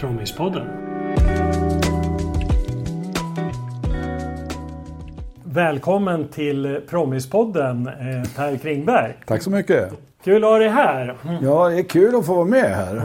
Promispodden. Välkommen till Promispodden eh, Per Kringberg. Tack så mycket. Kul att ha dig här. Ja, det är kul att få vara med här.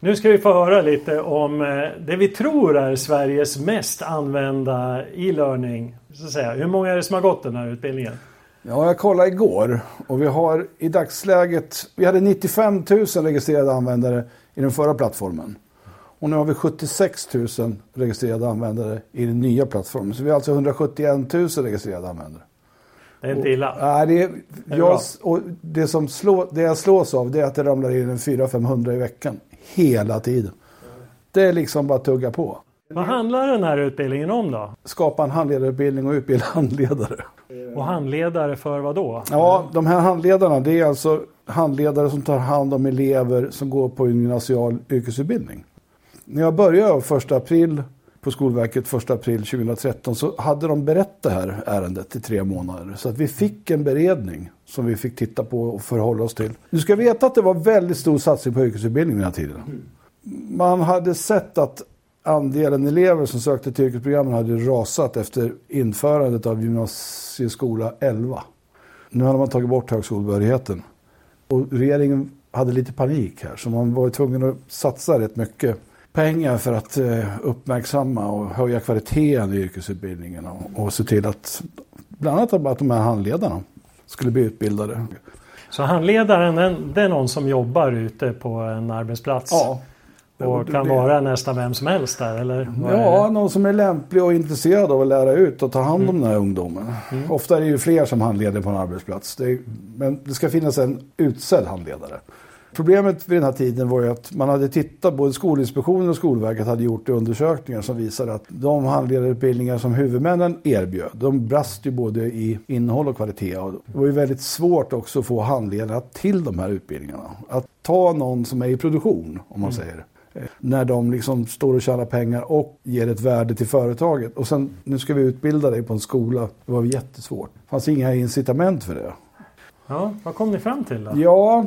Nu ska vi få höra lite om eh, det vi tror är Sveriges mest använda e-learning. Så att säga. Hur många är det som har gått den här utbildningen? Ja, jag kollade igår och vi har i dagsläget, vi hade 95 000 registrerade användare i den förra plattformen. Och nu har vi 76 000 registrerade användare i den nya plattformen. Så vi har alltså 171 000 registrerade användare. Det är inte illa. Nej, det, är, det jag, och det, som slå, det jag slås av det är att det ramlar in en 400-500 i veckan. Hela tiden. Det är liksom bara att tugga på. Vad handlar den här utbildningen om då? Skapa en handledarutbildning och utbilda handledare. Och handledare för vad då? Ja, de här handledarna det är alltså handledare som tar hand om elever som går på en gymnasial yrkesutbildning. När jag började 1 april på Skolverket 1 april 2013 så hade de berett det här ärendet i tre månader. Så att vi fick en beredning som vi fick titta på och förhålla oss till. Du ska veta att det var väldigt stor satsning på yrkesutbildning den här tiden. Man hade sett att andelen elever som sökte till yrkesprogrammen hade rasat efter införandet av gymnasieskola 11. Nu hade man tagit bort högskolebehörigheten. Och regeringen hade lite panik här så man var tvungen att satsa rätt mycket pengar för att eh, uppmärksamma och höja kvaliteten i yrkesutbildningen och, och se till att bland annat att de här handledarna skulle bli utbildade. Så handledaren det är någon som jobbar ute på en arbetsplats? Ja. Och kan vara nästan vem som helst där eller? Ja, någon som är lämplig och intresserad av att lära ut och ta hand om mm. den här ungdomen. Mm. Ofta är det ju fler som handleder på en arbetsplats. Det är, men det ska finnas en utsedd handledare. Problemet vid den här tiden var ju att man hade tittat, både Skolinspektionen och Skolverket hade gjort undersökningar som visade att de handledarutbildningar som huvudmännen erbjöd, de brast ju både i innehåll och kvalitet. Och det var ju väldigt svårt också att få handledare till de här utbildningarna. Att ta någon som är i produktion, om man mm. säger när de liksom står och tjänar pengar och ger ett värde till företaget. Och sen, nu ska vi utbilda dig på en skola. Det var jättesvårt. Det fanns inga incitament för det. Ja, vad kom ni fram till då? Ja,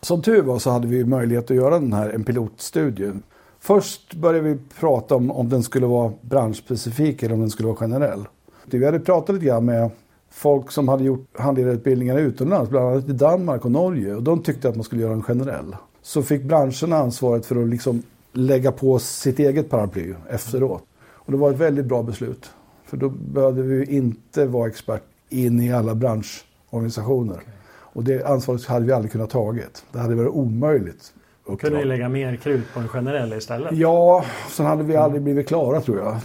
som tur var så hade vi möjlighet att göra den här, en pilotstudie. Först började vi prata om om den skulle vara branschspecifik eller om den skulle vara generell. Vi hade pratat lite grann med folk som hade gjort handledarutbildningar utomlands, bland annat i Danmark och Norge. Och de tyckte att man skulle göra en generell. Så fick branscherna ansvaret för att liksom lägga på sitt eget paraply efteråt. Och det var ett väldigt bra beslut. För då behövde vi inte vara expert in i alla branschorganisationer. Och det ansvaret hade vi aldrig kunnat tagit. Det hade varit omöjligt. Uppdrag. Kunde ni lägga mer krut på en generell istället? Ja, sen hade vi aldrig blivit klara tror jag.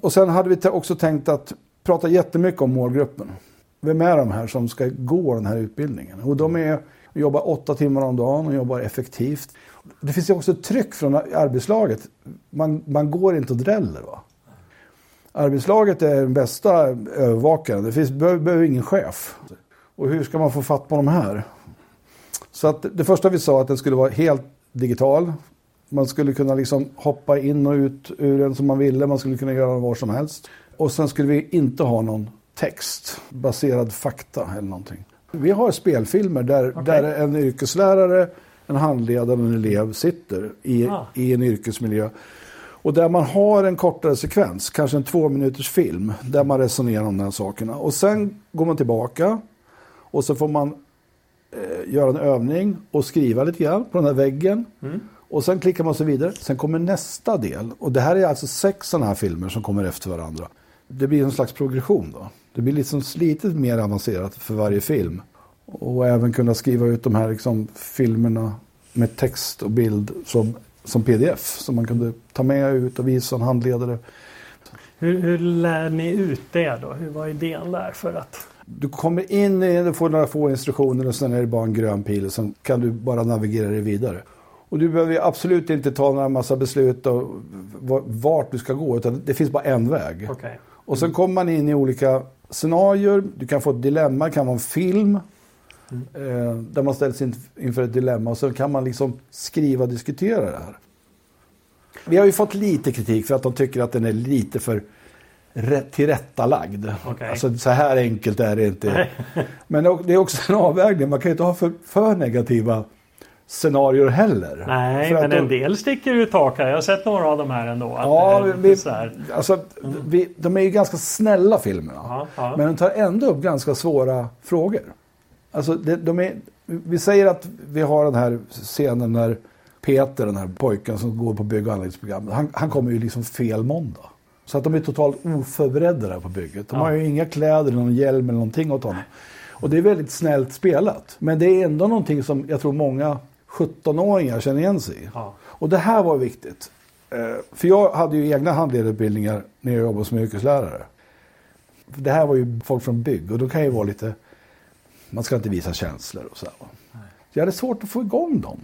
Och sen hade vi också tänkt att prata jättemycket om målgruppen. Vem är de här som ska gå den här utbildningen? Och de är, jobbar åtta timmar om dagen och jobbar effektivt. Det finns ju också ett tryck från arbetslaget. Man, man går inte och dräller. Va? Arbetslaget är den bästa övervakaren. Det finns, behöver, behöver ingen chef. Och hur ska man få fatt på de här? Så att det första vi sa att den skulle vara helt digital. Man skulle kunna liksom hoppa in och ut ur den som man ville. Man skulle kunna göra den var som helst. Och sen skulle vi inte ha någon text, baserad fakta eller någonting. Vi har spelfilmer där, okay. där en yrkeslärare, en handledare och en elev sitter i, ah. i en yrkesmiljö. Och där man har en kortare sekvens, kanske en två minuters film, där man resonerar om de här sakerna. Och sen går man tillbaka och så får man eh, göra en övning och skriva lite grann på den här väggen. Mm. Och sen klickar man sig vidare. Sen kommer nästa del. Och det här är alltså sex sådana här filmer som kommer efter varandra. Det blir en slags progression då. Det blir liksom lite mer avancerat för varje film. Och även kunna skriva ut de här liksom, filmerna med text och bild som, som pdf. Som man kunde ta med ut och visa en handledare. Hur, hur lär ni ut det då? Hur var idén där för att du kommer in i du får några få instruktioner och sen är det bara en grön pil och sen kan du bara navigera dig vidare. Och du behöver absolut inte ta några massa beslut och vart du ska gå utan det finns bara en väg. Okay. Och sen kommer man in i olika scenarier. Du kan få ett dilemma, det kan vara en film. Mm. Eh, där man ställs inför ett dilemma och så kan man liksom skriva och diskutera det här. Vi har ju fått lite kritik för att de tycker att den är lite för tillrättalagd. Okay. Alltså, så här enkelt är det inte. Men det är också en avvägning. Man kan ju inte ha för, för negativa scenarier heller. Nej, men då- en del sticker ut hakan. Jag har sett några av dem här ändå. Ja, vi, alltså, vi, de är ju ganska snälla filmerna. Ja, ja. Men de tar ändå upp ganska svåra frågor. Alltså, det, de är, vi säger att vi har den här scenen när Peter, den här pojken som går på bygg och anläggningsprogrammet, han, han kommer ju liksom fel måndag. Så att de är totalt oförberedda där på bygget. De Ja. har ju inga kläder, eller någon hjälm eller någonting åt honom. Och det är väldigt snällt spelat. Men det är ändå någonting som jag tror många 17-åringar känner igen sig i. Ja. Och det här var viktigt. Eh, För jag hade ju egna handledarutbildningar när jag jobbade som yrkeslärare. Det här var ju folk från bygg och då kan ju vara lite, man ska inte visa känslor och så här. Så jag hade svårt att få igång dem.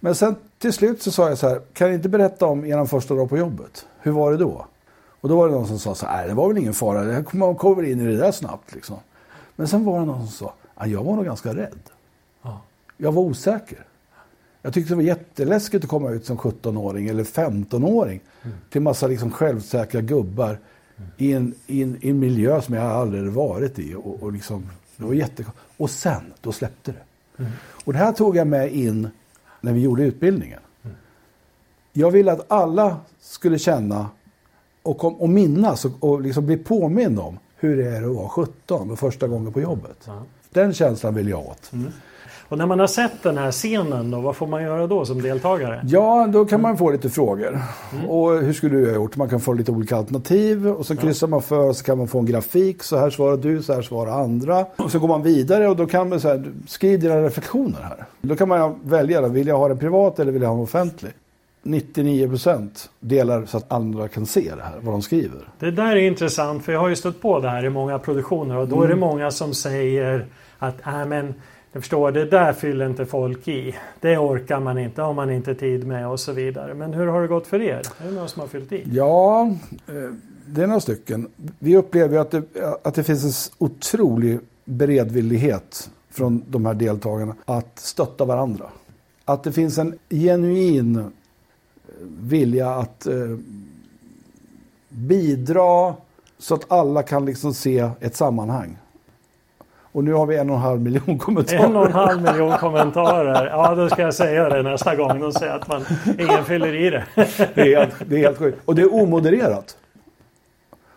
Men sen till slut så sa jag så här, kan ni inte berätta om er första dag på jobbet? Hur var det då? Och då var det någon som sa så här, "Nej, det var väl ingen fara, man kommer in i det där snabbt liksom. Men sen var det någon som sa, "Ja, jag var nog ganska rädd. Ja. Jag var osäker. Jag tyckte det var jätteläskigt att komma ut som 17-åring eller 15-åring till massa liksom självsäkra gubbar i, en, i, en, i en miljö som jag aldrig varit i. Och, och, liksom, det var jätte... och sen, då släppte det. Och det här tog jag med in när vi gjorde utbildningen. Jag ville att alla skulle känna och, kom, och minnas och, och liksom bli påmind om hur det är att vara 17 och första gången på jobbet. Ja. Den känslan vill jag åt. Och när man har sett den här scenen då, vad får man göra då som deltagare? Ja, då kan man få lite frågor. Och hur skulle du ha gjort? Man kan få lite olika alternativ och så kryssar man för och så kan man få en grafik. Så här svarar du, så här svarar andra. Och så går man vidare och då kan man säga, skriv dina reflektioner här. Då kan man välja, vill jag ha den privat eller vill jag ha den offentlig? 99% delar så att andra kan se det här, vad de skriver. Det där är intressant för jag har ju stött på det här i många produktioner och då är det Mm. många som säger att äh, men jag förstår, det där fyller inte folk i. Det orkar man inte, har man inte tid med och så vidare. Men hur har det gått för er? Är det någon som har fyllt i? Ja, eh, det är några stycken. Vi upplever att det, att det finns en otrolig beredvillighet från de här deltagarna att stötta varandra. Att det finns en genuin vilja att eh, bidra så att alla kan liksom se ett sammanhang. Och nu har vi en och en halv miljon kommentarer. En och en halv miljon kommentarer. Ja, då ska jag säga det nästa gång. De säger att man, ingen fyller i det. Det är helt, det är helt sjukt. Och det är omodererat.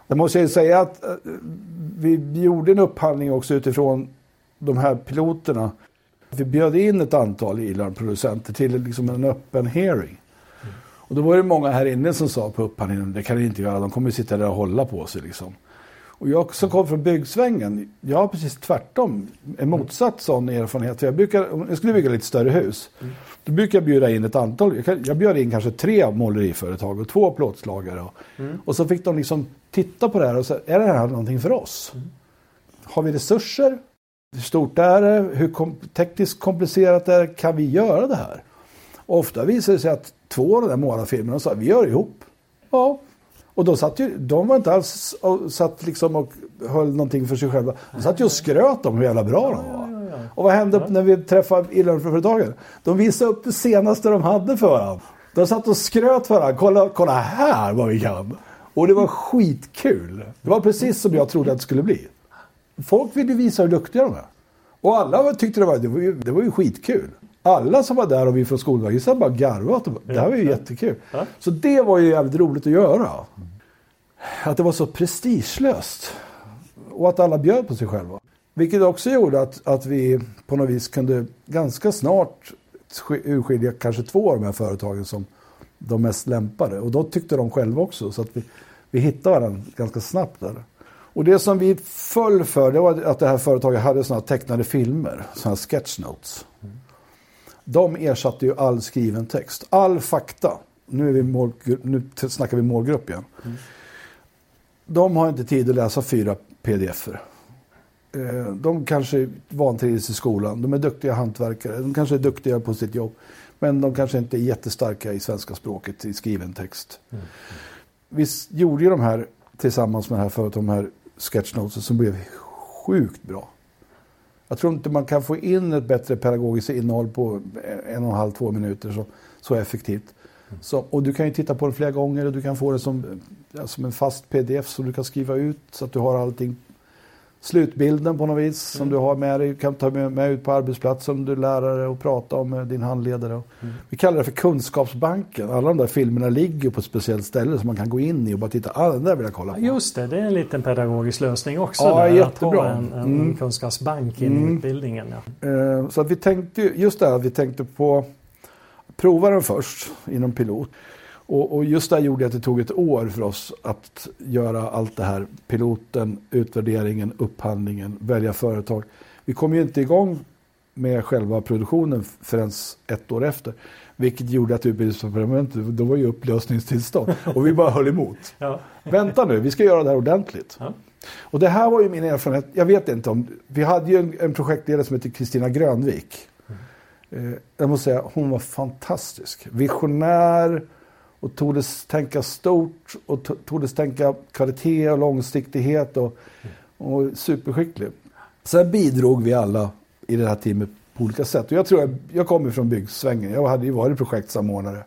Jag måste ju säga att eh, vi gjorde en upphandling också utifrån de här piloterna. Vi bjöd in ett antal ILAR-producenter till liksom en öppen hearing. Och då var det många här inne som sa på upphandlingen, det kan ni inte göra, de kommer sitta där och hålla på sig. Liksom. Och jag som kom från byggsvängen, jag har precis tvärtom, en motsatt sån erfarenhet. För jag, brukar, om jag skulle bygga lite större hus, då brukar jag bjuda in ett antal, jag, kan, jag bjöd in kanske tre måleriföretag och två plåtslagare. Och, och så fick de liksom titta på det här och säga, är det här någonting för oss? Har vi resurser? Hur stort är det? Hur kom, tekniskt komplicerat är det? Kan vi göra det här? Och ofta visar det sig att två av de där målarfirmorna sa vi gör ihop. Ja. Och då satt ju, de var inte alls och satt liksom och höll någonting för sig själva. De satt ju och skröt om hur jävla bra de var. Och vad hände när vi träffade Illarföretagen? De visade upp det senaste de hade för varandra. De satt och skröt för varandra. Kolla, kolla här vad vi kan. Och det var skitkul. Det var precis som jag trodde att det skulle bli. Folk ville visa hur duktiga de är. Och alla tyckte det var, det var, ju, det var ju skitkul. Alla som var där och vi från Skolverket satt bara garvat. och Det här var ju jättekul. Så det var ju jävligt roligt att göra. Att det var så prestigelöst. Och att alla bjöd på sig själva. Vilket också gjorde att, att vi på något vis kunde ganska snart sk- urskilja kanske två av de här företagen som de mest lämpade. Och då tyckte de själva också. Så att vi, vi hittade varandra ganska snabbt där. Och det som vi föll för det var att det här företaget hade sådana tecknade filmer. Sådana sketch notes. De ersatte ju all skriven text. All fakta. Nu, är vi mål, nu snackar vi målgrupp igen. De har inte tid att läsa fyra pdf-er. Eh, De kanske vantrivs i skolan. De är duktiga hantverkare. De kanske är duktiga på sitt jobb. Men de kanske inte är jättestarka i svenska språket i skriven text. Vi s- gjorde ju de här tillsammans med det här företaget, de här sketchnotesen som blev sjukt bra. Jag tror inte man kan få in ett bättre pedagogiskt innehåll på en och en halv, två minuter så, så effektivt. Så, och du kan ju titta på det flera gånger och du kan få det som, ja, som en fast pdf som du kan skriva ut så att du har allting slutbilden på något vis som du har med dig. kan ta med, med ut på arbetsplatsen om du är lärare och prata om med din handledare. Mm. Vi kallar det för kunskapsbanken. Alla de där filmerna ligger på ett speciellt ställe som man kan gå in i och bara titta. Ah, den där vill jag kolla på. Just det, det är en liten pedagogisk lösning också. Ja, där, jättebra. Att ha en, en mm. kunskapsbank i mm. utbildningen. Ja. Eh, så att vi tänkte, just det här, vi tänkte på prova den först inom pilot. Och, och, just det gjorde att det tog ett år för oss att göra allt det här. Piloten, utvärderingen, upphandlingen, välja företag. Vi kom ju inte igång med själva produktionen förrän ett år efter. Vilket gjorde att utbildningsdepartementet, då var ju upplösningstillstånd. Och vi bara höll emot. Ja. Vänta nu, vi ska göra det här ordentligt. Ja. Och det här var ju min erfarenhet. Jag vet inte om, vi hade ju en, en projektledare som heter Kristina Grönvik. Mm. Eh, jag måste säga, hon var fantastisk. Visionär, och tordes tänka stort och tordes tänka kvalitet och långsiktighet och, och superskicklig. Sen bidrog vi alla i det här teamet på olika sätt. Och jag tror jag, jag kommer från byggsvängen. Jag hade ju varit projektsamordnare.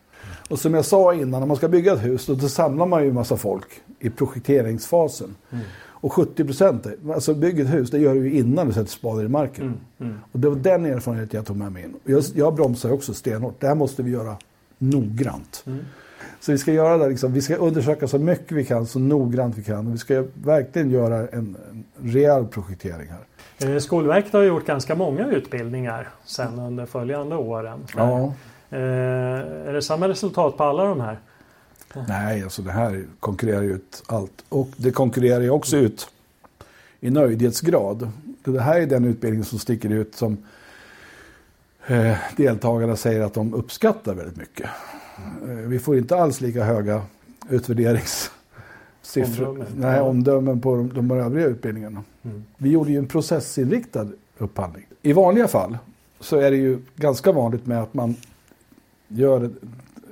Och som jag sa innan, när man ska bygga ett hus då, då samlar man ju en massa folk i projekteringsfasen. Mm. Och 70 procent, alltså bygga ett hus, det gör du ju innan du sätter spaden i marken. Mm. Mm. Och det var den erfarenheten jag tog med mig in. Jag, jag bromsar också stenhårt. Det här måste vi göra noggrant. Så vi ska göra det, liksom, vi ska undersöka så mycket vi kan, så noggrant vi kan. Vi ska verkligen göra en, en rejäl projektering här. Eh, Skolverket har gjort ganska många utbildningar sen under följande åren. Ja. Eh, är det samma resultat på alla de här? Nej, alltså det här konkurrerar ut allt. Och det konkurrerar ju också ut i nöjdhetsgrad. Det här är den utbildning som sticker ut som eh, deltagarna säger att de uppskattar väldigt mycket. Eh, vi får inte alls lika höga utvärderingssiffror, omdömen, nej, omdömen på de, de övriga utbildningarna. Mm. Vi gjorde ju en processinriktad upphandling. I vanliga fall så är det ju ganska vanligt med att man gör ett,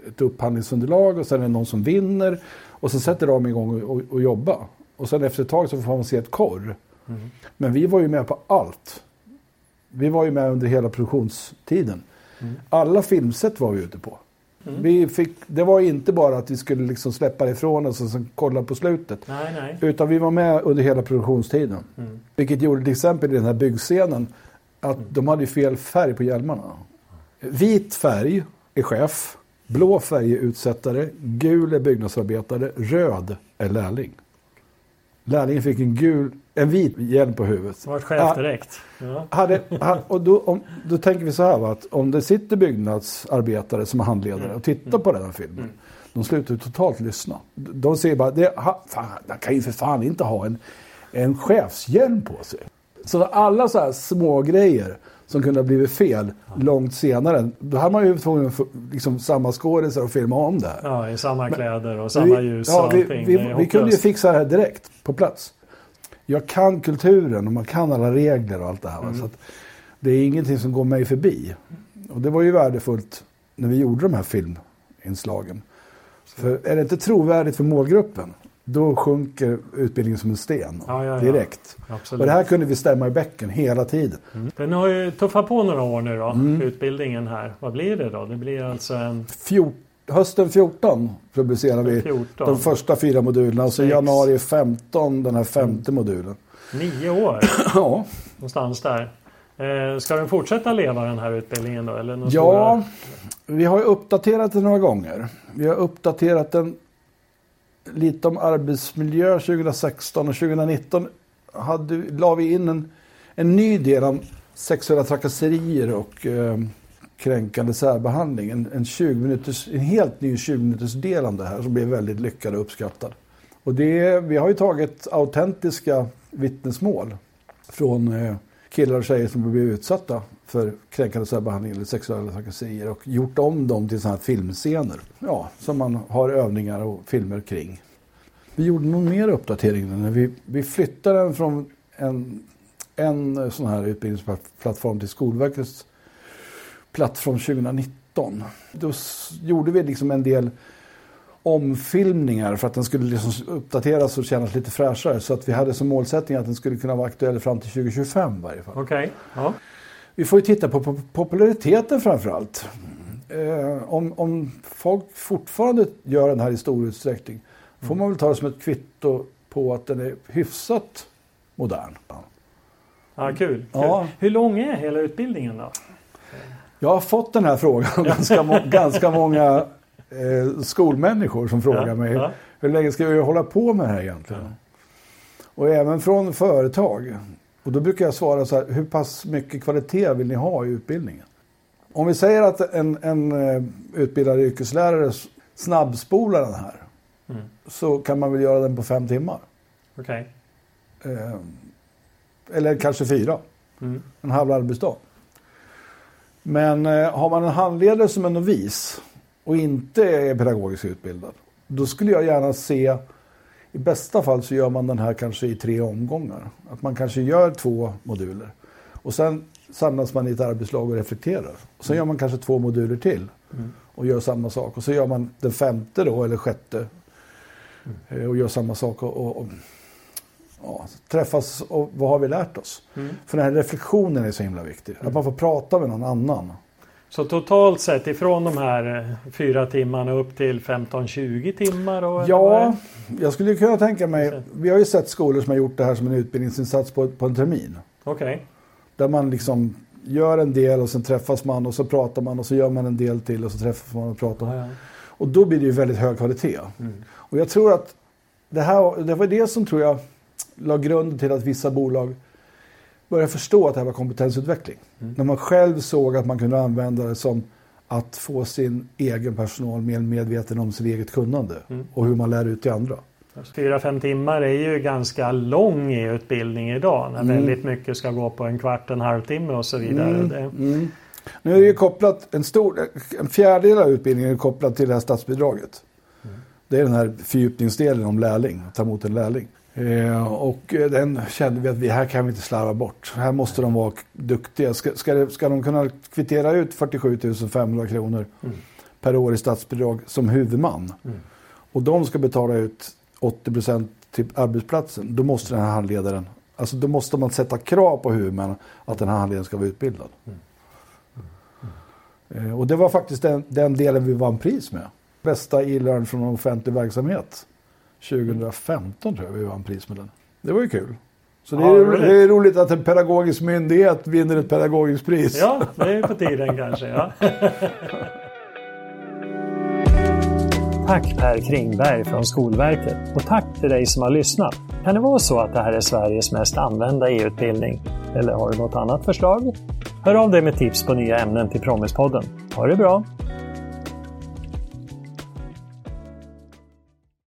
ett upphandlingsunderlag och sen är det någon som vinner och sen sätter de igång och, och, och jobba. Och sen efter ett tag så får man se ett korr. Mm. Men vi var ju med på allt. Vi var ju med under hela produktionstiden. Mm. Alla filmset var vi ute på. Mm. Vi fick, det var inte bara att vi skulle liksom släppa det ifrån oss och sen kolla på slutet. Nej, nej. Utan vi var med under hela produktionstiden. Mm. Vilket gjorde till exempel i den här byggscenen att mm. de hade fel färg på hjälmarna. Vit färg är chef, blå färg är utsättare, gul är byggnadsarbetare, röd är lärling. Lärlingen fick en gul, en vit hjälm på huvudet. Vart chef direkt. Ja. Hade, och då, om, då tänker vi så här va, att om det sitter byggnadsarbetare som är handledare och tittar på den här filmen. Mm. De slutar totalt lyssna. De säger bara, det, ha, fan, han kan ju för fan inte ha en, en chefshjälm på sig. Så alla så här små grejer som kunde ha blivit fel långt senare. Då hade man ju tvungen att liksom, samma skådisar och filma om det här. Ja, i samma kläder och samma vi, ljus ja, och allting. Vi, vi, vi kunde ju fixa det här direkt på plats. Jag kan kulturen och man kan alla regler och allt det här. Mm. Så det är ingenting som går mig förbi. Och det var ju värdefullt när vi gjorde de här filminslagen. För är det inte trovärdigt för målgruppen då sjunker utbildningen som en sten ja, ja, ja. direkt. Absolut. Och det här kunde vi stämma i bäcken hela tiden. Mm. Den har ju tuffat på några år nu då, mm. utbildningen här. Vad blir det då? Det blir alltså en... Fjort, hösten 14 publicerar vi 14. de första fyra modulerna och så januari 15 den här femte modulen. Nio år? ja. Någonstans där. Eh, ska den fortsätta leva den här utbildningen då? Eller ja, stora... vi har ju uppdaterat den några gånger. Vi har uppdaterat den lite om arbetsmiljö 2016 och 2019 hade, la vi in en, en ny del om sexuella trakasserier och eh, kränkande särbehandling. En, en, 20 minuters, en helt ny 20 minuters del om det här som blev väldigt lyckad och uppskattad. Och det, vi har ju tagit autentiska vittnesmål från eh, killar och tjejer som blivit utsatta för kränkande särbehandling eller sexuella trakasserier och gjort om dem till sådana här filmscener. Ja, som man har övningar och filmer kring. Vi gjorde nog mer uppdatering när vi, vi flyttade den från en, en sån här utbildningsplattform till Skolverkets plattform 2019. Då gjorde vi liksom en del omfilmningar för att den skulle liksom uppdateras och kännas lite fräschare. Så att vi hade som målsättning att den skulle kunna vara aktuell fram till 2025 i varje fall. Okay. Ja. Vi får ju titta på populariteten framför allt. Eh, om, om folk fortfarande gör den här i stor utsträckning får man väl ta det som ett kvitto på att den är hyfsat modern. Ja, kul. kul. Ja. Hur lång är hela utbildningen då? Jag har fått den här frågan ganska, må, ganska många eh, skolmänniskor som frågar Ja, mig ja. hur länge ska vi hålla på med det här egentligen? Och även från företag. Och då brukar jag svara så här, hur pass mycket kvalitet vill ni ha i utbildningen? Om vi säger att en, en eh, utbildad yrkeslärare snabbspolar den här Mm. så kan man väl göra den på fem timmar. Okej. Eh, eller kanske fyra. Mm. En halv arbetsdag. Men eh, har man en handledare som är novis och inte är pedagogiskt utbildad. Då skulle jag gärna se, i bästa fall så gör man den här kanske i tre omgångar. Att man kanske gör två moduler. Och sen samlas man i ett arbetslag och reflekterar. Och sen gör man kanske två moduler till Mm. och gör samma sak. Och så gör man den femte då, eller sjätte eh, och gör samma sak. Och, och, och ja, träffas och vad har vi lärt oss? Mm. För den här reflektionen är så himla viktig. Att man får prata med någon annan. Så totalt sett ifrån de här eh, fyra timmarna upp till 15-20 timmar? Och, Ja, jag skulle kunna tänka mig. Vi har ju sett skolor som har gjort det här som en utbildningsinsats på, på en termin. Okej. Där man liksom gör en del och sen träffas man och så pratar man och så gör man en del till och så träffas man och pratar. Ja, ja. Och då blir det ju väldigt hög kvalitet. Mm. Och jag tror att det, här, det var det som tror jag la grunden till att vissa bolag började förstå att det här var kompetensutveckling. Mm. När man själv såg att man kunde använda det som att få sin egen personal mer medveten om sitt eget kunnande Mm. och hur man lär ut till andra. Fyra, fem timmar är ju ganska lång i utbildning idag när Mm. väldigt mycket ska gå på en kvart, en halvtimme och så vidare. Mm, mm. Nu är det ju kopplat, en, stor, en fjärdedel av utbildningen är kopplad till det här statsbidraget. Mm. Det är den här fördjupningsdelen om lärling, att ta emot en lärling. Eh, och den kände vi att vi här kan vi inte slarva bort. Här måste de vara duktiga. Ska, ska, det, ska de kunna kvittera ut 47 500 kronor Mm. per år i statsbidrag som huvudman Mm. och de ska betala ut 80 procent till arbetsplatsen, då måste den här handledaren, alltså då måste man sätta krav på huvudmännen att den här handledaren ska vara utbildad. Eh, Och det var faktiskt den, den delen vi vann pris med. Bästa e-learn från en offentlig verksamhet. 2015 tror jag vi vann pris med den. Det var ju kul. Så det Ja, är, roligt. det är roligt att en pedagogisk myndighet vinner ett pedagogiskt pris. ja, det är på tiden kanske. Ja. Tack Per Kringberg från Skolverket och tack till dig som har lyssnat. Kan det vara så att det här är Sveriges mest använda e-utbildning? Eller har du något annat förslag? Hör av dig med tips på nya ämnen till Promispodden. Ha det bra!